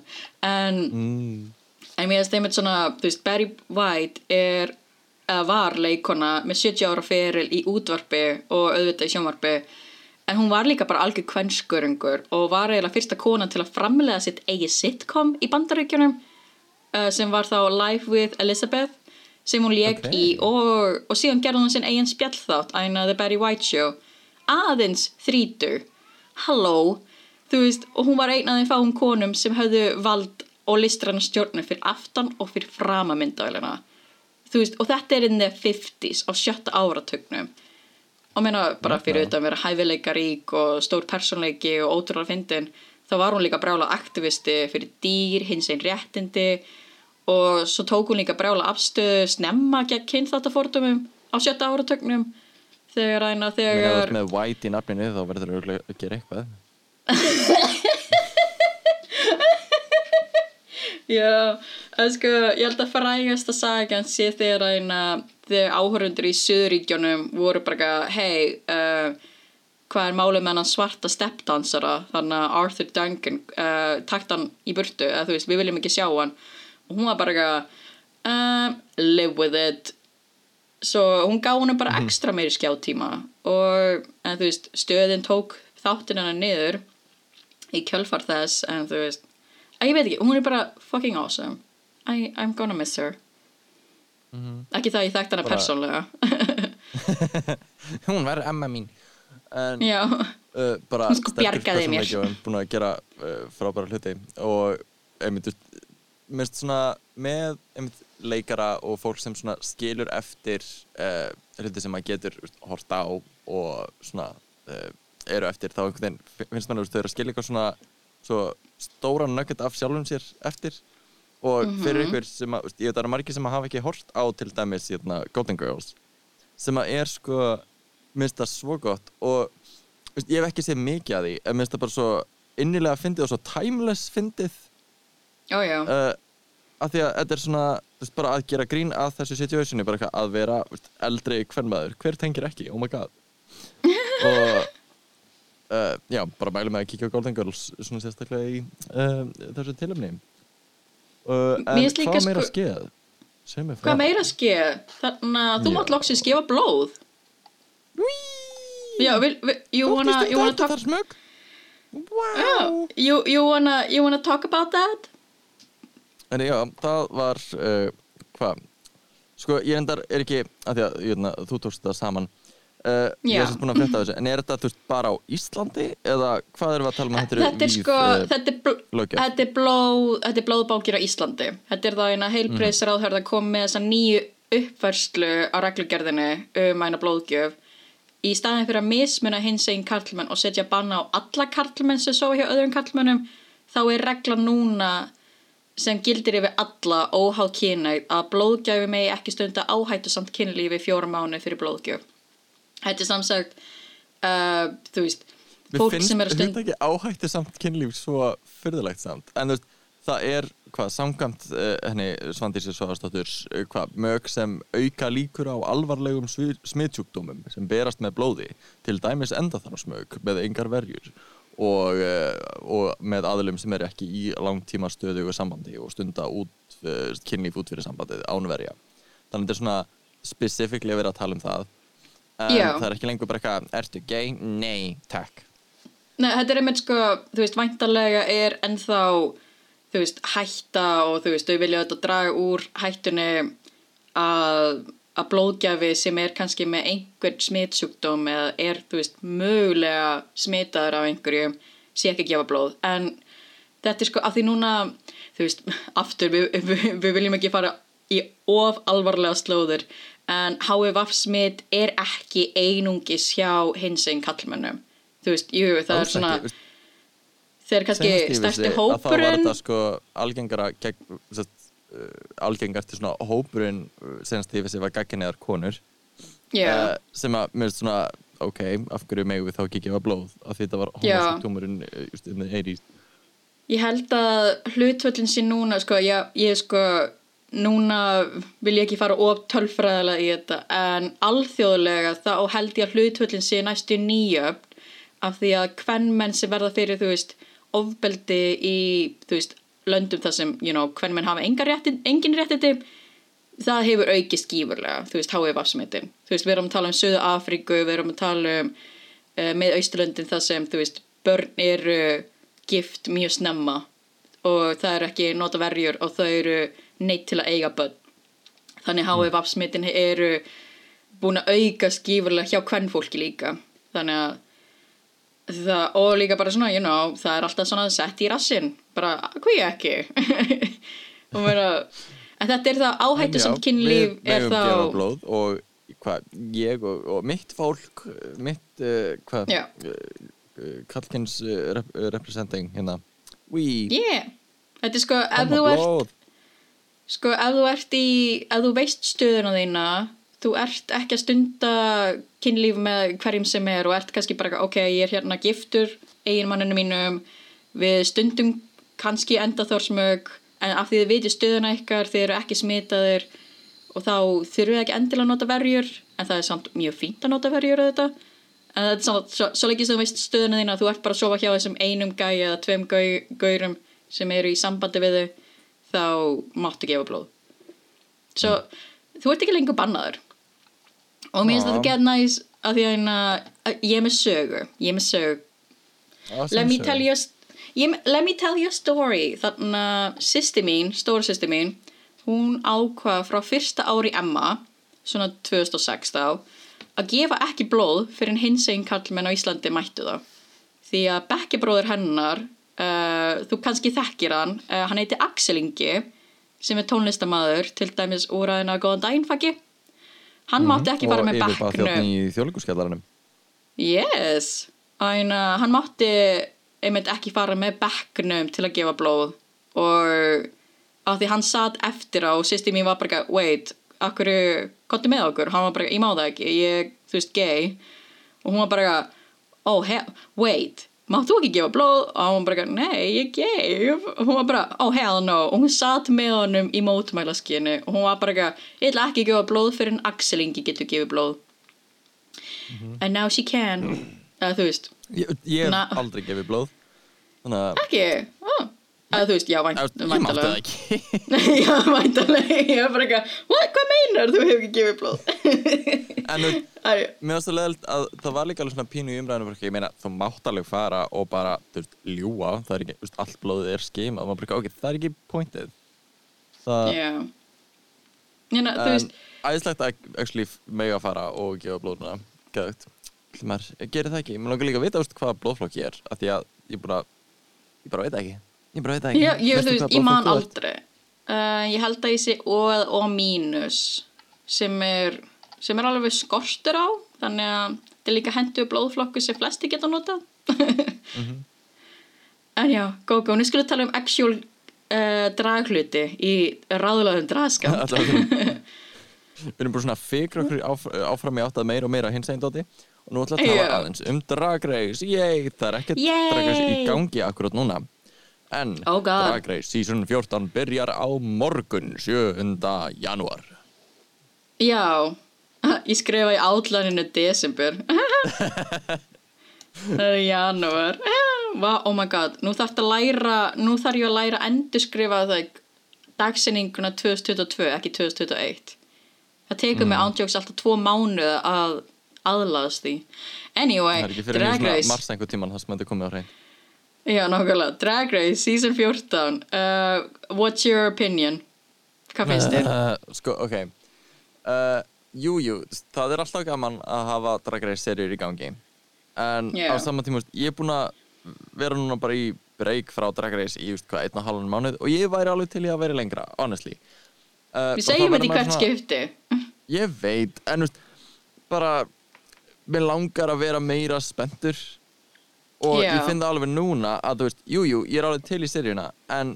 En, mm, en mér finnst einmitt svona þú veist, Barry White er var leikona með 70 ára feril í útvarpi og auðvitað í sjónvarpi. En hún var líka bara algjör kvennskörungur og var eiginlega fyrsta konan til að framlega sitt eigi sitcom í bandaríkjunum uh, sem var þá Life with Elizabeth sem hún leik Ok. í og, og síðan gerði hún sinn eigin spjallþátt æna The Barry White Show. Aðeins þrítur halló, þú veist og hún var einn af þeim fáum konum sem höfðu vald og listræna stjórnum fyrir aftan og fyrir framamyndavælina þú veist, og þetta er in the 50s á sjötta áratögnum og meina bara fyrir auðvitað að vera hæfileikarík og stór persónleiki og ótrúlega fyndin þá var hún líka brjála aktivisti fyrir dýr, hins einn réttindi. Og svo tók hún líka brjála afstöðu snemma gegn kynþáttafordumum á sjötta áratögnum þegar æna Þegar þegar ert með White í nafninu þá verður örugglega að gera eitthvað. *laughs* Já, sko, ég held að frægasta sagan sé þegar eina þegar áhörundur í Suðuríkjónum voru bara hei, uh, hvað er málið með hann svarta steppdansara, þannig að Arthur Duncan uh, takt hann í burtu, eða þú veist, við viljum ekki sjá hann. Og hún var bara um, live with it. Svo hún gaf henni bara ekstra meiri skjáttíma og, en veist, stöðin tók þáttin hennar niður í kjölfar þess, en þú veist að ég veit ekki, hún er bara fucking awesome I, I'm gonna miss her. Ekki það ég þekkt hana Bara- persónlega *laughs* Hún verður Emma mín. En, já, uh, bara sko bjargaði mér. búin að gera uh, frábæra hluti. Og einmitt, finnst svona með einmitt, leikara og fólk sem skilur eftir uh, hluti sem maður getur þú veist, hort á og svona eru eftir þá einhvern veginn finnst mann að þau eru að skilja eitthvað svona svo stóra nugget af sjálfum sér eftir og fyrir ykkur sem að, ég veit að það eru margir sem að hafa ekki hort á til dæmis hérna, Golden Girls sem að er sko minnst það svo gott og veist, ég hef ekki séð mikið að því en minnst það bara svo innilega fyndið og svo timeless fyndið. Já, já. Uh, að því að þetta er svona veist, bara að gera grín að þessu situationi bara að vera veist, eldri hvernmaður hver tengir ekki, oh my god. *laughs* Og uh, já, bara mælum að kíkja á Golden Girls svona sérstaklega í uh, þessu tilumni uh, en líka hvað meira sko- er hvað meira ske þannig að þú mátt loksins gefa blóð. Já, vil, vil, you wanna you wanna talk Wow you, you, wanna, you wanna talk about that? En já, það var, uh, hvað, sko ég endar er ekki, að því að jötna, þú tókst það saman, uh, ég er sérst búin að frétta af þessu, en er þetta þú veist bara á Íslandi? Eða hvað erum við að tala um? Að þetta eru þetta er sko uh, þetta er, bl er blóð þetta blóðbánkir á Íslandi. Þetta er þá eina heilbreyðsráðhörð að koma með þessa nýju uppfærslu á reglugerðinu um eina blóðgjöf. Í staðin fyrir að mismuna hins einn karlmenn og setja banna á alla karlmenn sem svo hjá öðrum karlmennum þá er regla núna sem gildir yfir alla óháð kynæð að blóðgjöfi megi ekki stunda áhættu samt kynlífi fjóra mánu fyrir blóðgjöf þetta er samsagt uh, þú veist Mér fólk finnst sem er að stunda þetta ekki áhættu samt kynlíf svo fyrðulegt samt, en þú veist, það er, hvað, samkvæmt uh, henni Svandísi Svavastóttur, uh, hvað, mög sem auka líkur á alvarlegum smitjúkdómum sem berast með blóði, til dæmis endaþarmsmög með engar verjur og, uh, og með aðlum sem er ekki í langtíma stöðugu sambandi og stunda út, uh, kynlíf út fyrir sambandið ánverja. Þannig að þetta er svona specifíkli að vera að tala um það. En Já. það er ekki lengur bara eitthvað, ertu gay? Nei, takk. Nei, þetta er einmitt sko, þú veist, væntanlega er ennþá, þú veist, hætta og þú veist, þau vilja þetta draga úr hættunni að, að blóðgjafi sem er kannski með einhvern smitsjúkdóm eða er, þú veist, mögulega smitaður af einhverju sé ekki að gefa blóð. En þetta er sko, að því núna, þú veist, *laughs* aftur við, við, við viljum ekki fara í of alvarlega slóður en HVV smitt er ekki einungis hjá hins einn kallmönnum þú veist, jú, það Alls er svona ekki, þeir kannski ég stærsti að þá var hópurinn. þetta sko algengara gegn, sest, uh, algengasti svona hópurinn uh, senast ég vissi var gagginniðar konur. Já, uh, sem að mér finnst svona ok, af hverju megum við þá ekki gefa blóð? Af því þetta var Já. homosjúkdómurinn uh, just in the 80s Ég held að hlutvöllin sé núna, sko, já, ég sko, núna vil ég ekki fara of tölfræðilega í þetta, en alþjóðlega þá held ég að hlutvöllin sé næstu nýjöfn af því að hvern menn sem verða fyrir, þú veist, ofbeldi í, þú veist, löndum þar sem, you know, hvern menn hafa rétti, engin réttindi, það hefur aukist gífurlega, þú veist, HIV afsmitin. Þú veist, við erum að tala um Suðu Afríku, við erum að tala um uh, með Austurlöndin þar sem, þú veist, börn eru gift mjög snemma og það eru ekki nota verjur og þau eru neitt til að eiga börn. Þannig HIV afsmitin eru búin að auka skífurlega hjá hvern fólki líka. Þannig að það, og líka bara svona, you know, það er alltaf svona sett í rassinn, bara, hví ekki? *laughs* og vera, en þetta er það áhættu samt kynlíf er þá, og hvað, ég og, og mitt fólk mitt, uh, hvað uh, uh, Kallkins uh, rep representing hérna we yeah, þetta er sko, ef þú ert Sko, ef þú ert í, ef þú veist stöðuna þína, þú ert ekki að stunda kynlíf með hverjum sem er og ert kannski bara, ok, ég er hérna giftur eiginmanninu mínum, við stundum kannski enda þórsmög, en af því þið veitir stöðuna ykkar, þið eru ekki smitaðir og þá þurfið ekki endilega að nota verjur, en það er samt mjög fínt að nota verjur auðvitað. En það er samt, svo, svo leikist þú veist stöðuna þína, þú ert bara að sofa hjá þessum einum gæi eða tveim gau, gaurum sem eru í sambandi við þau þá máttu gefa blóð. Svo þú ert ekki lengur bannaður. Og mér finnst þetta get næs að því að hérna, að ég er með sögu. Ég er með sögu. Ah, let me you ég, let me tell you a story. Þannig að sýsti mín, stóra sýsti mín hún ákvað frá fyrsta ári Emma svona 2006 þá að gefa ekki blóð fyrir hins einn kallmenn á Íslandi mættu það því að bekkjabróður hennar uh, þú kannski þekkir hann. Uh, hann heiti Axel Ingi sem er tónlistamæður til dæmis úr aðeina góðan faggi. Hann mátti ekki fara með Mhm. og bekknum. þjóttni í þjóðleikurskjallaranum Yes, Æna, hann mátti einmitt ekki fara með bekknum til að gefa blóð. Og af því hann satt eftir á og sýsti mín var bara, wait, akkur konti með okkur, hann var bara, ég má það ekki ég, þú veist, gay. Og hún var bara, oh, wait mátt þú ekki gefa blóð? Og var bara, nei, ég gay og hún var bara, oh, hell no. Og hún satt með honum í mótmælaskinu og hún var bara, ég ætla ekki að gefa blóð fyrir en Axel Ingi getur gefið blóð. And now she can. Eða þú veist, ég, ég hef aldrei gefið blóð. Þannig ekki? Oh. Eða þú veist, já, vænt, ég mátti það ekki. *laughs* Já, væntalega ég var bara eitthvað, hvað meinar þú? Hefur ekki gefið blóð. *laughs* En þú *laughs* Mér finnst það leðilt að það var líka alveg svona pínu í umræðinu ég meina þú mátt alveg fara og bara þú veist, ljúa, það er ekki, þú veist, allt blóðið er skeim og maður bara, ok, það er ekki pointið. Það, já. Hérna, þú veist, æðislegt að actually mega fara og gefa blóðuna maður gerir það ekki. Mér langar líka að vita, þú veist, ég bara, veit það ekki. Já, ég, veist, ég man aldrei. Uh, ég held að ég sé O og mínus sem er sem er alveg skortur á þannig að þetta er líka hendu blóðflokku sem flesti geta notað. Mhm. *laughs* en já, gógó, nú skulum tala um actual uh, dragluti í ráðulegum Allavega. *laughs* við erum bara svona fikra okkur áf áfram í áttað meira og meira hins einn dóti og nú ætla að tala aðeins um Drag Race. Yey, það er ekkert Yay. Drag Race í gangi akkurat núna en Oh. Drag Race season 14 byrjar á morgun 7. janúar. Já, *laughs* ég skrifa í átlaninu desember. *laughs* Það er janúar. *laughs* Vá, oh my god, nú þarf ég að læra endurskrifa dagsinninguna 2022 ekki 2021 Það tekur mig ándjóks alltaf tvo mánuð að aðlaðast því. Anyway, það er ekki fyrir einhver tíman það sem þetta komið á hrein Já, nákvæmlega, Drag Race, season 14 uh, What's your opinion? Hvað finnst þér? Uh, sko, ok uh, Jú, það er alltaf gaman að hafa Drag Race serjur í gangi En Já. á saman tíma, ég er búinn að vera núna bara í break frá Drag Race í just, hvað, einn og halvan mánuð og ég væri alveg til í að vera lengra, honestly uh, Við segjum þetta í hvert skipti. Ég veit, en veist, bara mér langar að vera meira spenntur og Já. ég finn það alveg núna að þú veist, jú, jú, ég er alveg til í seríuna en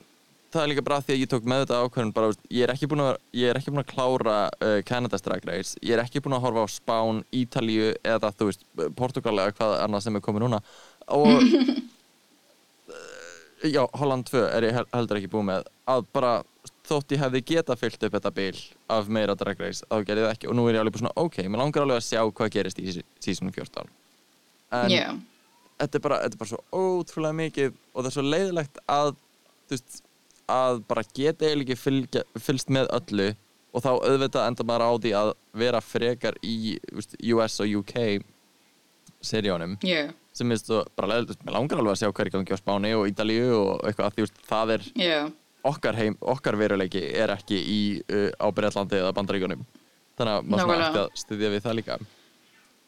það er líka bara því að ég tók með þetta ákvörðun bara, veist, ég er ekki búin að, ég er ekki búin að klára uh, Canada's Drag Race, ég er ekki búin að horfa á Spán, Ítalíu eða þú veist, Portugal eða hvað annað sem er komið núna. Og *laughs* uh, já, Holland 2 er ég hel- heldur ekki búin með. Að bara þótt ég hefði geta fyllt upp þetta bil af meira Drag Race, þá gerði það ekki. Og nú er ég alveg svona, ok, mér langar alveg að sjá hvað gerist í sísonum 14 en Já, þetta er bara, þetta er bara svo ótrúlega mikið og það er svo leiðilegt að veist, að bara geta eiginlega ekki fylgst með öllu og þá auðvitað enda maður á því að vera frekar í veist, US og UK seríónum já, sem er svo bara leiðilegt, mér langar alveg að sjá hver í gangi á Spáni og Ítalíu og eitthvað að því, veist, það er já. okkar heim, okkar veruleiki er ekki í, uh, á Breitlandi eða Bandaríkunum þannig að maður ætti að styðja við það líka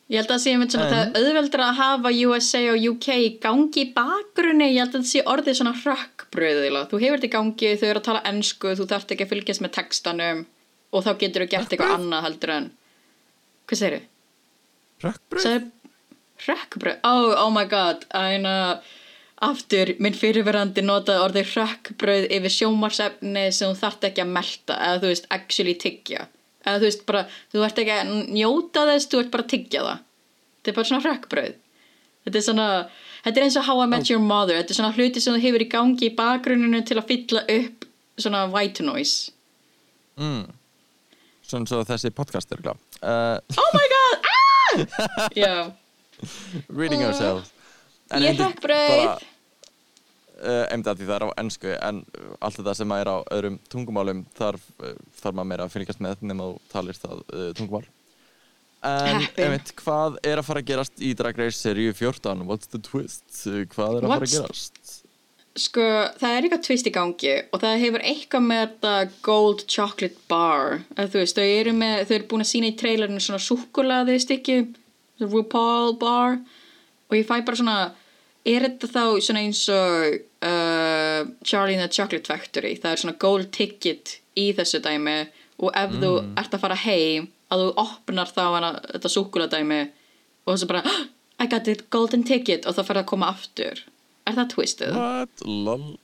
Ég held að það sé einmitt svona En- auðveldur að hafa USA og UK gangi í bakgrunni, ég held að það sé orðið svona rökkbröðila. Þú hefur þetta í gangi, þau eru að tala ensku, þú þarft ekki að fylgjast með textanum og þá getur þú gert eitthvað annað heldur en Hvað segir þau? Rökkbröð? Sagði rökkbröð? Oh, oh my god, æna aftur, minn fyrirverandi notaði orðið rökkbröð yfir sjómarsefni sem þú þarft ekki að melta eða þú veist, actually tyggja eða þú veist bara, þú ert ekki að njóta þess þú ert bara að tyggja það. Þetta er bara svona rökkbröð þetta er svona, þetta er eins og How I Met Your Mother. Þetta er svona hluti sem þú hefur í gangi í bakgrunninu til að fylla upp svona white noise. Mm. Svona svo þessi podcast er klá uh, oh my god, *laughs* ah! Reading ourselves En ég bara, uh, einmitt að því það er á ennsku en uh, allt þetta sem er á öðrum tungumálum þarf, uh, þarf maður meira að fylgjast með nema þú talir það tungumál En einmitt, hvað er að fara að gerast í Drag Race seríu 14? What's the twist? Hvað er að fara What's- að gerast? Sko, það er eitthvað tvist í gangi og það hefur eitthvað með þetta gold chocolate bar að þú veist, þau eru með, þau eru búin að sína í trailerinu svona súkulaði stykki RuPaul bar og ég fæ bara svona er þetta þá svona eins og uh, Charlie and the Chocolate Factory? Það er svona gold ticket í þessu dæmi og ef þú ert að fara heim að þú opnar þá hana, þetta súkuladæmi og þessu bara "Ah, I got the golden ticket og þá fer það að koma aftur. Er það twistið? What? Lol.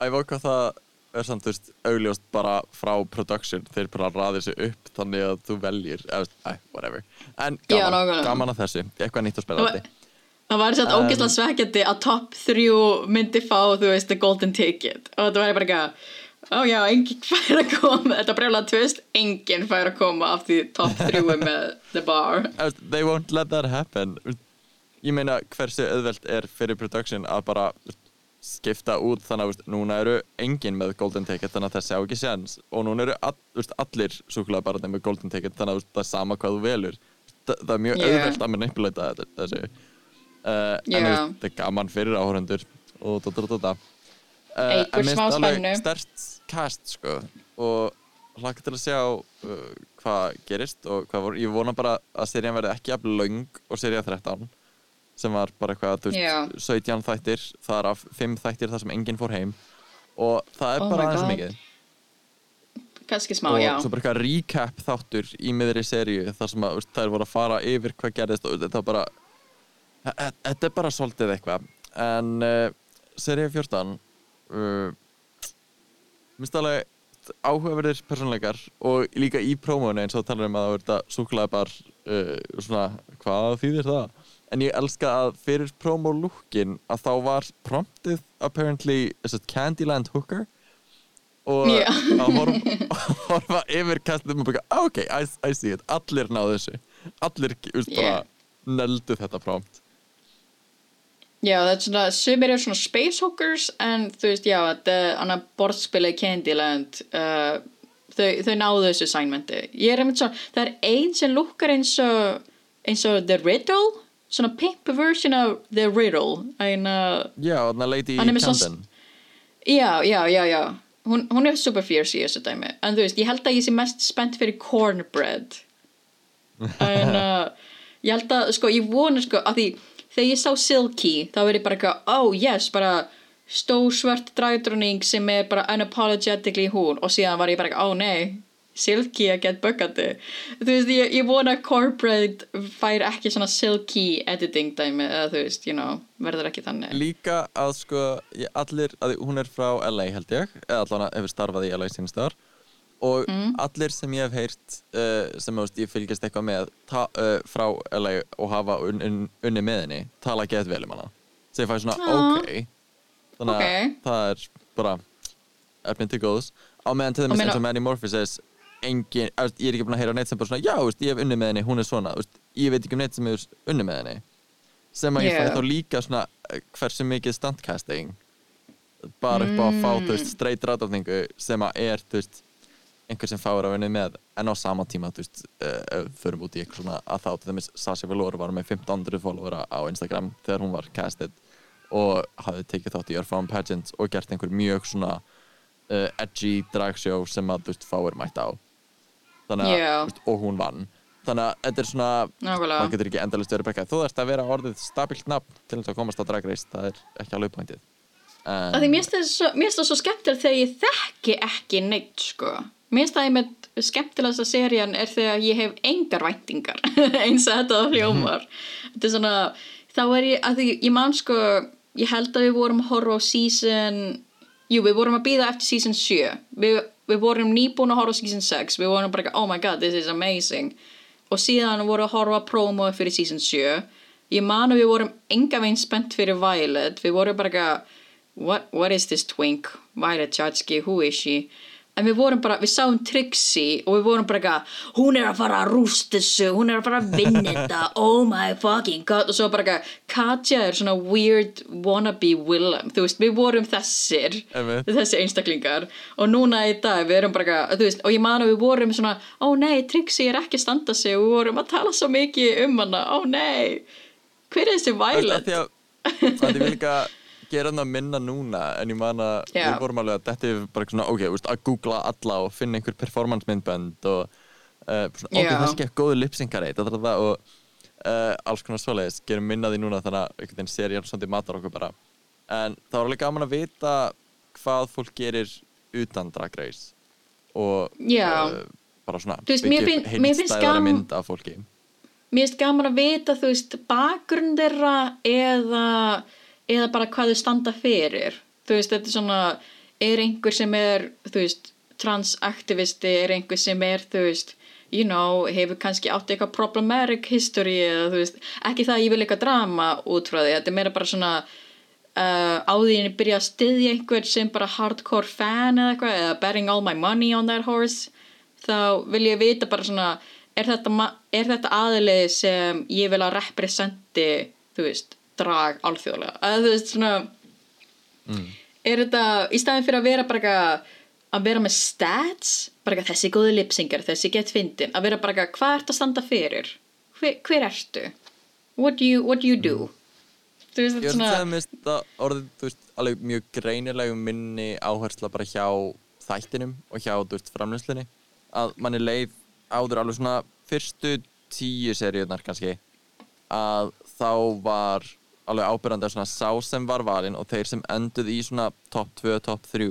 Æ, vá hvað það er samt, veist, augljóst bara frá production. Þeir bara raðir sig upp þannig að þú veljir eða, whatever. En Já, gaman, nákvæmlega. gaman að þessu, eitthvað nýtt Það spennandi var- það var sett Um, ógeðslega svekkjandi að top 3 myndi fá, þú veist, the golden ticket. Og það væri bara eitthvað ó já, enginn fær að koma. Þetta brjóðlega tvist, enginn fær að koma af því top 3 er með the bar. *laughs* They won't let that happen. Ég meina hversu auðvelt er fyrir production að bara skipta út? Þannig að veist, núna eru enginn með golden ticket þannig að þessi á ekki séns. Og núna eru all, veist, allir súkulega með golden ticket þannig að veist, það er sama hvað þú velur. Þa, það er mjög Yeah. auðvelt að manipulata þetta- þessu uh, en þetta er gaman fyrir áhörundur og dóta dóta dóta uh, en finnst alveg spennu. stert cast sko og hlaka til að sjá uh, hvað gerist og hvað voru, ég vona bara að serían verði ekki jafn löng og serían 13 sem var bara eitthvað, veist, 17 þættir þar af 5 þættir þar sem enginn fór heim. Og það er Oh bara aðeins mikið. Kannski smá, og já. svo bara eitthvað recap þáttur í miðri seríu þar sem að veist, þær voru að fara yfir hvað gerðist og þetta er bara þetta er bara svolítið eitthvað en uh, seríu 14 uh, minnst alveg áhugaverðir persónleikar og líka í prómónu eins og talar um að það verða súkulega bar uh, svona, hvað þýðir það? En ég elska að fyrir prómólúkin að þá var promptið apparently Candyland Hooker? Og Já. að horfa, *laughs* horfa yfir kastum og bara, "Ah, ok, I, I see it. Allir náðu þessu. Allir úst, bara Yeah. nöldu þetta prompt Já, það er svona, sumir eru svona space hookers en þú veist, já, þetta er borðspilið Candyland uh, þau, þau náðu þessu assignmenti ég er einmitt svona, það er ein sem lukkar eins og eins og The Riddle svona pimp version of The Riddle uh, já, þannig að Lady er Camden. já, já, já, já. Hún, hún er super fierce í þessu dæmi. En þú veist, ég held að ég sé mest spennt fyrir cornbread. *laughs* En uh, ég held að, sko, ég vona sko, að því þegar ég sá Silky þá er ég bara eitthvað, oh yes, bara stórsvört dragdróning sem er bara unapologetically hún. Og síðan var ég bara, ó nei silky að get böggandi. Þú veist, ég, ég vona að corporate fær ekki svona silky editing dæmi, eða þú veist, you know verður ekki þannig. Líka að sko allir, að hún er frá LA held ég eða allan hefur starfað í LA sínast og allir sem ég hef heyrt uh, sem veist, ég fylgist eitthvað með ta, uh, frá LA og hafa un, un, unni með henni, tala gett vel um hana. Sem ég fæ svona, Já. ok. Þannig að Ok. það er bara efnið til góðs. Á meðan til dæmis meina- eins og Manny Morpheus engin, þú veist, ég er ekki búin að heyra neitt sem bara svona, já, veist, ég hef unni með henni, hún er svona. Veist, ég veit ekki um neitt sem hefur unni með henni. Sem að ég Yeah. fæ þá líka svona eh, hversu mikið standcasting bara upp á að fá, þú veist, straight rátafningu sem að er, þú veist einhver sem fáir að vinna með en á sama tíma, þú veist, uh, förum út í eitthvað svona að þá, til dæmis Sasha Velour var með 1500 followera á Instagram þegar hún var casted og hafði tekið þátt í Örfáum Pageant og gert einhver mjög svona uh, edgy dragshow sem að, þú veist, fáir mætt á. Þannig að, þú veist, og hún vann. Þannig að þetta er svona Nákvæmlega. maður getur ekki endalist verið bekkað þú þarfst að vera orðið stabilt nafn til þess að komast á Drag Race það er ekki alveg pointið því mér finnst það svo, það svo skemmtilegt þegar ég þekki ekki neitt sko mér finnst það einmitt skemmtilegasta serían er þegar ég hef engar væntingar *laughs* eins og þetta hljómar. Þetta er svona, þá er ég að því ég man sko, ég held að við vorum að horfa á season jú, við vorum að býða eftir season 7 við, við vorum nýbúin að horfa á season 6 við vorum bara, oh my god, this is amazing. Og síðan voru að horfa promo fyrir season 7 ég man að við vorum enga veginn spennt fyrir Violet. Við vorum bara what, what is this twink? Violet Chachki, who is she en við vorum bara, við sáum Trixie og við vorum bara eitthvað, hún er að fara að rústa þessu, hún er að fara að vinna þetta *laughs* oh my fucking god. Og svo bara eitthvað, Katja er svona weird wannabe Willem, þú veist, við vorum þessir þessi einstaklingar. Og núna í dag við erum bara eitthvað, þú veist, og ég man að við vorum svona, ó nei, Trixie er ekki að standa sig og við vorum að tala svo mikið um hana ó nei, hver er þessi Þú veist, Violet? að því að, að því við líka gera hann að minna núna en ég man að Já. við vorum alveg að þetta er bara svona, ok, veist, að googla alla og finna einhver performance myndbönd og uh, svona, ok, Já. það skekk góðu lipsingareit og, og uh, alls konar svoleiðis gerum minna því núna þannig að einhvern veginn serían svolítið matar okkur bara en það var alveg gaman að vita hvað fólk gerir utan Drag Race og Já. bara svona byggja gaman- mynd af fólki mér finnst gaman að vita þú veist bakgrunn þeirra eða, eða bara hvað þau standa fyrir. Þú veist þetta er svona er einhver sem er þú veist transaktivisti er einhver sem er þú veist you know, hefur kannski átt eitthvað problematic history eða þú veist ekki það að ég vil eitthvað drama út frá því þetta er meira bara svona uh, á því að byrja að styðja einhver sem bara hardcore fan eða eitthvað eða betting all my money on that horse þá vil ég vita bara svona er þetta, þetta aðilið sem ég vil að representi þú veist, drag alþjóðlega. Að þú veist svona er þetta, í staðin fyrir að vera bara eitthvað að vera með stats bara eitthvað þessi góði lipsingar, þessi gett fyndin að vera bara eitthvað, hvað ert að standa fyrir? Hver, hver ertu? What do you, what do you do? Þú veist, Ég þetta veist svona að mist að orðið, þú veist, alveg mjög greinilegu minni áhersla bara hjá þættinum og hjá, þú veist, framlýslinni að manni leið áður alveg svona fyrstu tíu seríunar kannski að þá var alveg ábyrrandi að svona sá sem var valinn og þeir sem enduð í svona top 2, top 3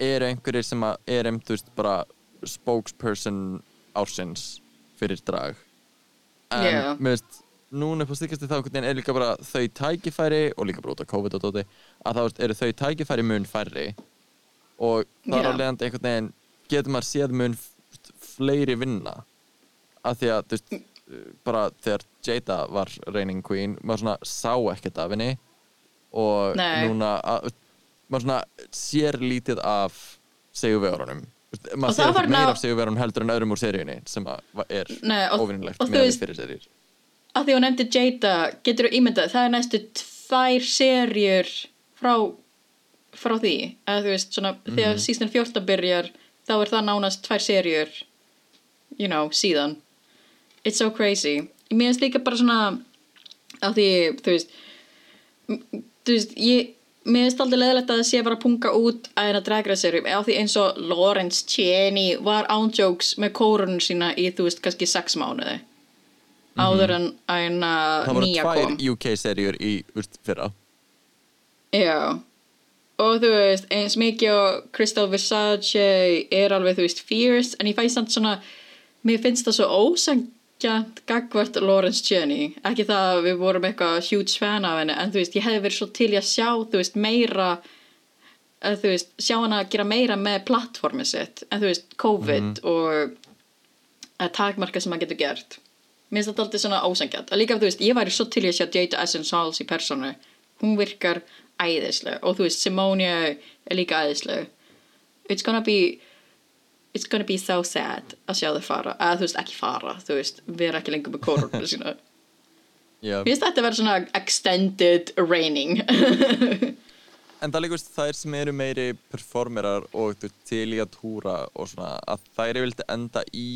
eru einhverjir sem er um, þú veist, bara spokesperson ársins fyrir drag en Já. mér veist núna upp á stikasti þá er líka bara þau tækifæri og líka bara út af COVID og dóti að þá eru þau tækifæri mun færri og þar Já. á leiðandi einhvern veginn getur maður séð mun fleiri vinna af því að þú veist bara þegar Jada var reigning queen maður svona sá ekkert af henni og Nei. núna að, maður svona sér lítið af segjuverunum maður sér ekkert meira ná- af segjuverunum heldur en öðrum úr seríunni sem er þú með veist- fyrir seríur. að því hún nefndi Jada getur þú ímyndað, það er næstu tvær serjur frá frá því, að þú veist svona þegar season 14 byrjar þá er það nánast tvær serjur you know, síðan it's so crazy, mér finnst líka bara svona að því, þú veist þú veist, ég mér finnst aldrei leðilegt að það sé að fara að punga út að eina dragraserum, á því eins og Lawrence Cheney var ándjóks með kórunum sína í, þú veist, kannski sex mánuði. Áður en að það voru nýja tvær kom. UK seríur í fyrra. Já, og þú veist, eins mikið og Crystal Versace er alveg, þú veist, fierce en ég fæ samt svona, mér finnst það svo ósangjant gagvart Lawrence Cheney, ekki það að við vorum eitthvað huge fan af henni, en þú veist, ég hefði verið svo til í að sjá, þú veist, meira að þú veist, sjá hana að gera meira með plattformið sitt, en þú veist, COVID og að takmarka sem hann getur gert. Mér finnst þetta alltaf svona ósangjant að líka, þú veist, ég væri svo til í að sjá Jada Essence Halls í personu, hún virkar æðisleg. Og þú veist, Simonia er líka æðisleg. It's gonna be it's gonna be so sad að sjá þau fara, að þú veist, ekki fara þú veist, vera ekki lengur með korona *laughs* sína Já. mér finnst þetta að vera svona extended raining *laughs* En það líka, veist, þær sem eru meiri performerar og þú, veist, til í að túra og svona, að þær eru vildi enda í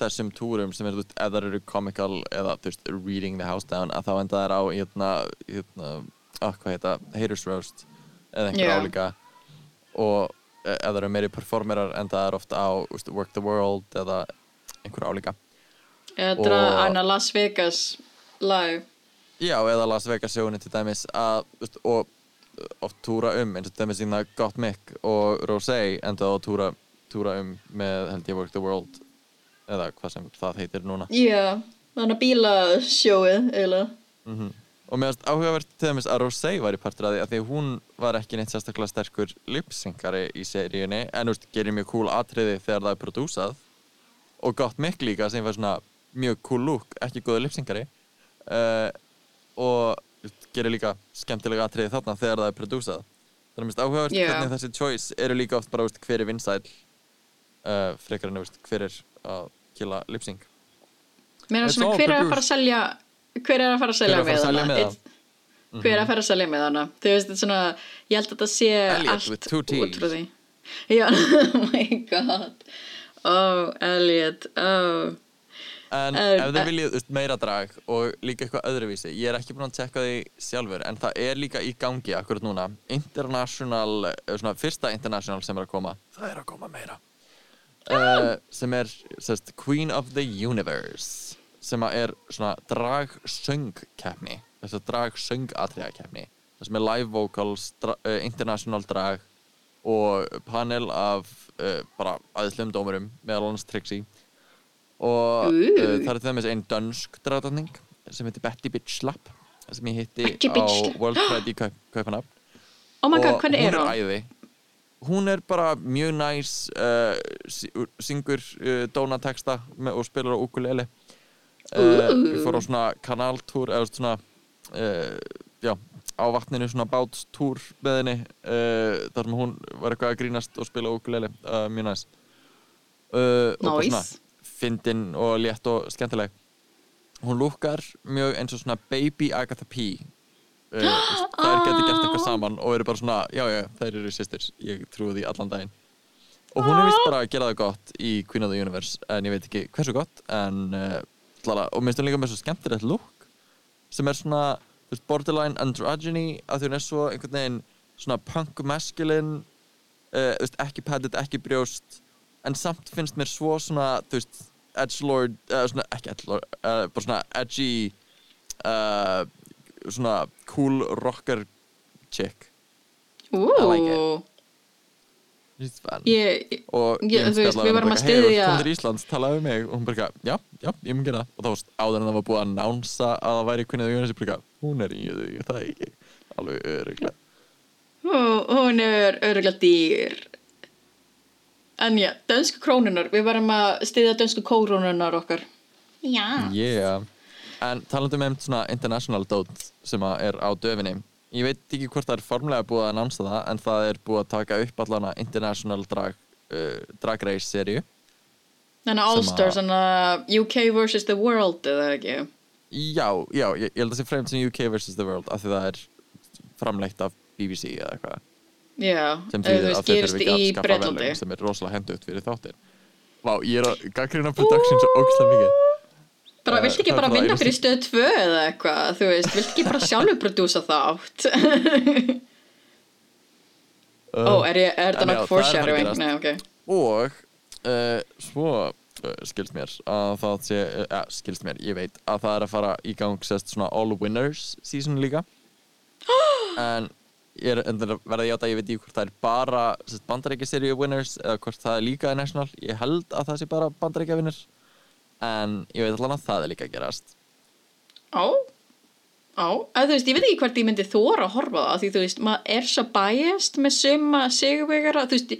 þessum túrum sem eru, þú veist, ef þær eru comical eða, þú veist, reading the house down að þá enda þær á, hérna, hérna ah, hvað heita, haters roast eða einhver Já. álíka og ef þær eru meiri performerar enda þær ofta á, veist, work the world eða einhver álíka eða hana Las Vegas live. Já, eða Las Vegas sjóinu til dæmis að, veist, og uh, oft túra um eins og til dæmis sína Got Mick og Rosé enda á að túra, túra um með held ég Work the World eða hvað sem það heitir núna. Já, þannig að bílasjóið eiginlega og mér finnst áhugavert til dæmis að Rosé var í partur að því að því hún var ekki neitt sérstaklega sterkur lipsyngari í seríunni. En veist, gerir mjög cool atriði þegar það er prodúsað. Og Got Mick líka sem var svona mjög cool look, ekki góðu lipsyngari uh, og þú veist, gerir líka skemmtilega atriði þarna þegar það er prodúsað. Þannig að mér finnst áhugavert Já. hvernig þessi choice eru líka oft bara veist, hver er vinsæl uh, frekar en veist, hver er að killa lipsync. Mér It's svona, hver er að fara að selja hver er að fara að selja er miða? Einn- hver er að fara að selja miðana þú veist, þetta er svona, ég held að þetta sé Elliot allt út frá því. Já, *laughs* oh my god. Oh, Elliot oh. En Eh, ef þið viljið meira drag og líka eitthvað öðruvísi, ég er ekki búin að tjekka því sjálfur, en það er líka í gangi akkurat núna, international, eh, svona fyrsta international sem er að koma, það er að koma meira, uh, sem er sérst, Queen of the Universe, sem er svona drag-söng-keppni, þess að drag-söng-atriða-keppni, það sem er live vocals, dra uh, international drag og panel af uh, bara aðeinslegum dómurum, meðal annars Trixie, og uh, það er til dæmis einn dönsk dráttatning sem heitir Betty Bitch Slap sem ég hitti á. World Pride í Kaup, Kaupanab *gasps* oh my god, og hvernig hún er æði. Hún er bara mjög næs uh, syngur dónateksta og spilar á ukulele uh, Ú. við fórum á svona kanaltúr eða svona uh, já, á vatninu svona bátstúr með henni uh, þar sem hún var eitthvað að grínast og spila ukulele mjög næs. Uh, og bara svona Nice. fyndin og létt og skemmtileg. Hún lúkar mjög eins og svona baby Agatha P. Uh, *gasps* þær geti gert eitthvað saman og eru bara svona, já já, þær eru sýstur ég trúi því allan daginn. Og hún er vist bara að gera það gott í Queen of the Universe en ég veit ekki hversu gott en uh, tlala, og minnst hún líka með svo skemmtilegt look sem er svona þú veist, borderline androgyny að því hún er svo einhvern veginn svona punk masculine uh, þú veist, ekki padded, ekki brjóst en samt finnst mér svo svona þú veist, edgelord uh, svona, ekki edgelord, uh, bara svona edgy svona cool rocker chick I like fun. Ég, og Ég- ég veist, við varum að "Hey, ert styðja- komin til Íslands, talaði við mig og hún bara, já, já, ég mun gera það. Og þá varst áður en það var búið að nánsa að það væri the Universe, ég eitthvað, hún er í því, það er ekki alveg öruglega Ó, hún er örgulega dýr. En já, dönsku krónunar við varum að styðja dönsku krónunar okkar. Já. Yeah. En talandi um svona international dót sem að er á döfinni Ég veit ekki hvort það er formlega búið að nánsa það en það er búið að taka upp allana international drag, uh, drag race serju þannig að All Sem að- Stars þannig að UK vs. the World eða ekki? Já, já, ég, ég held að það sé fremd sem UK vs. The World af því það er framleitt af BBC eða eitthvað. Já, sem veist, að þeir eru ekki að skaffa velum sem er rosalega hendugt fyrir þáttir Vá, ég er að gaggrina production svo ógislega mikið bara, Eh, viltu ekki bara vinna fyrir stöð 2 eða eitthvað, þú veist, viltu ekki bara sjálfur prodúsa þátt? *laughs* Ó, er, er það að að foreshadowing? Nei, ok. Og uh, svo uh, skilst mér að það sé, uh, skilst mér, ég veit að það er að fara í gang sest svona All Winners season líka. *gasps* En ég er endur að verða að játa, ég veit ekki hvort það er bara bandarækja seríu winners eða hvort það er líka national, ég held að það sé bara bandarækja winners en ég veit allan að það er líka að gerast Á, á, að þú veist, ég veit ekki hvert ég myndi þóra að horfa það, því þú veist, maður er svo biased með suma sigurvegara, þú veist,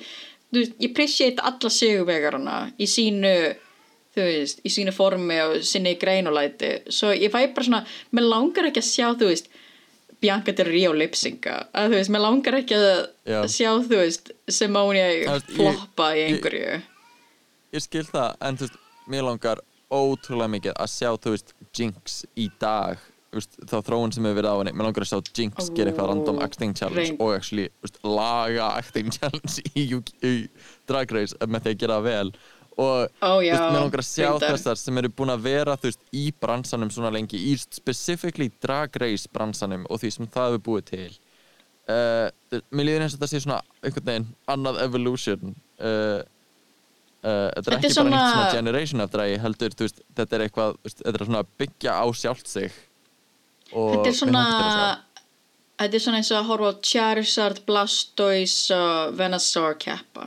þú veist, ég appreciate alla sigurvegarana í sínu, þú veist, í sínu formi og sinni greinulæti, svo ég fæ bara svona, mér langar ekki að sjá, þú veist, Bianca Del Rio lipsinga, að þú veist, mér langar ekki að Já. sjá, þú veist, Simone Það veist, ég- floppa í ég- einhverju. ég skil það, en þú veist, mér langar ótrúlega mikið að sjá, þú veist, Jinx í dag veist, þá þróun sem hefur verið á henni. Mér langar að sjá Jinx gera eitthvað random acting challenge reyn- og actually, veist, laga acting *laughs* challenge í, í Drag Race með því að gera vel. Og þú já, veist, mér langar að sjá reyndar. þessar sem eru búin að vera, þú veist, í bransanum svona lengi, í specifically Drag Race bransanum og því sem það hefur búið til. Uh, mér líður eins og þetta sé svona einhvern veginn annað evolution. Uh, Uh, þetta er Þetta er ekki bara svona- svona generation eftir að ég heldur, veist, þetta er eitthvað veist, þetta er svona að byggja á sjálft sig. Og Þetta er svona. Þetta er svona eins og að horfa á Charizard, Blastoise og Venusaur keppa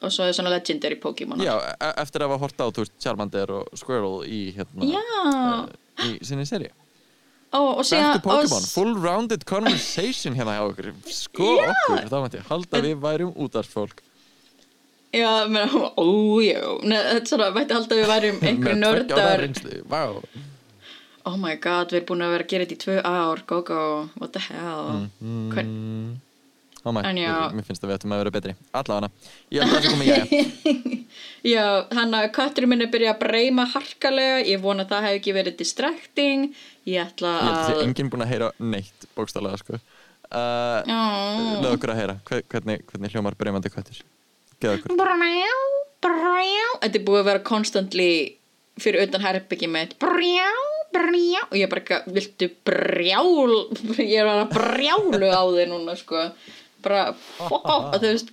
og svo er svona legendary Pokémon Já, e eftir að hafa hort á, veist, Charmander og Squirrel í hérna Já. uh, í sinni seri Ó, og síðan og- full rounded conversation hérna hjá okkur. Sko okkur, þá mætti ég halda við værum útarsfólk Já, menn, ó, já. Nei, Þetta er svona, vætti halda að við værum einhver nördar. vá. Oh my god, við erum búin að vera að gera þetta í tvö ár Go, go, what the hell? Mm, Ó mæ, En já. mér finnst að við ættum að vera betri allavega, ég held að það sé komið ég *laughs* Já, hann að kötturinn minn er byrjað að breyma harkalega. Ég vona að það hef ekki verið distracting. Ég ætla Ég held að að enginn búinn að heyra neitt bókstálega sko. uh. Leðu okkur að heyra. Hver- hvernig, hvernig hljómar breymandi kvættir Geða okkur Þetta er búið að vera constantly fyrir utan herbyggi mitt. Brjá, brjá Og ég er bara, eitthvað, viltu brjál? Ég er bara brjálu á þig núna sko. Bara, að þú veist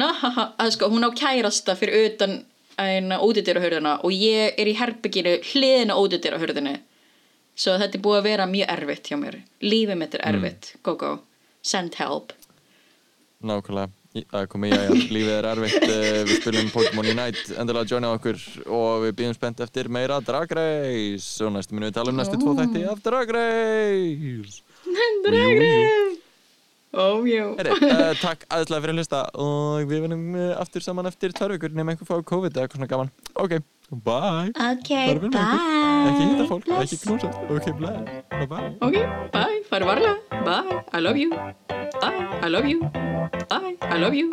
ha, að sko, hún á kærasta fyrir utan eina útidyrahörðina og ég er í herbygginu hliðina útidyrahörðinu svo þetta er búið að vera mjög erfitt hjá mér. Lífið mitt er erfitt, go go. Send help. Nákvæmlega, það er komið í að lífið er erfitt uh, Við spilum Pokémon Unite Endilega joina okkur Og við býðum spennt eftir meira Drag Race. Og næstu minu við tala um næstu tvo þætti af Drag Race. Drag Race Ó, jú Heri, uh, Takk aðeinslega fyrir að hlusta Og við verðum uh, aftur saman eftir tvær vikur Nefn einhver fá COVID eða eitthvað svona gaman. Ok, bye. Ok, ykkur. Ekki hitta fólk, ekki knúsa. Ok, bye, bye. Ok, bye, farðu varlega. Bye, I love you. Bye, I love you. Bye, I love you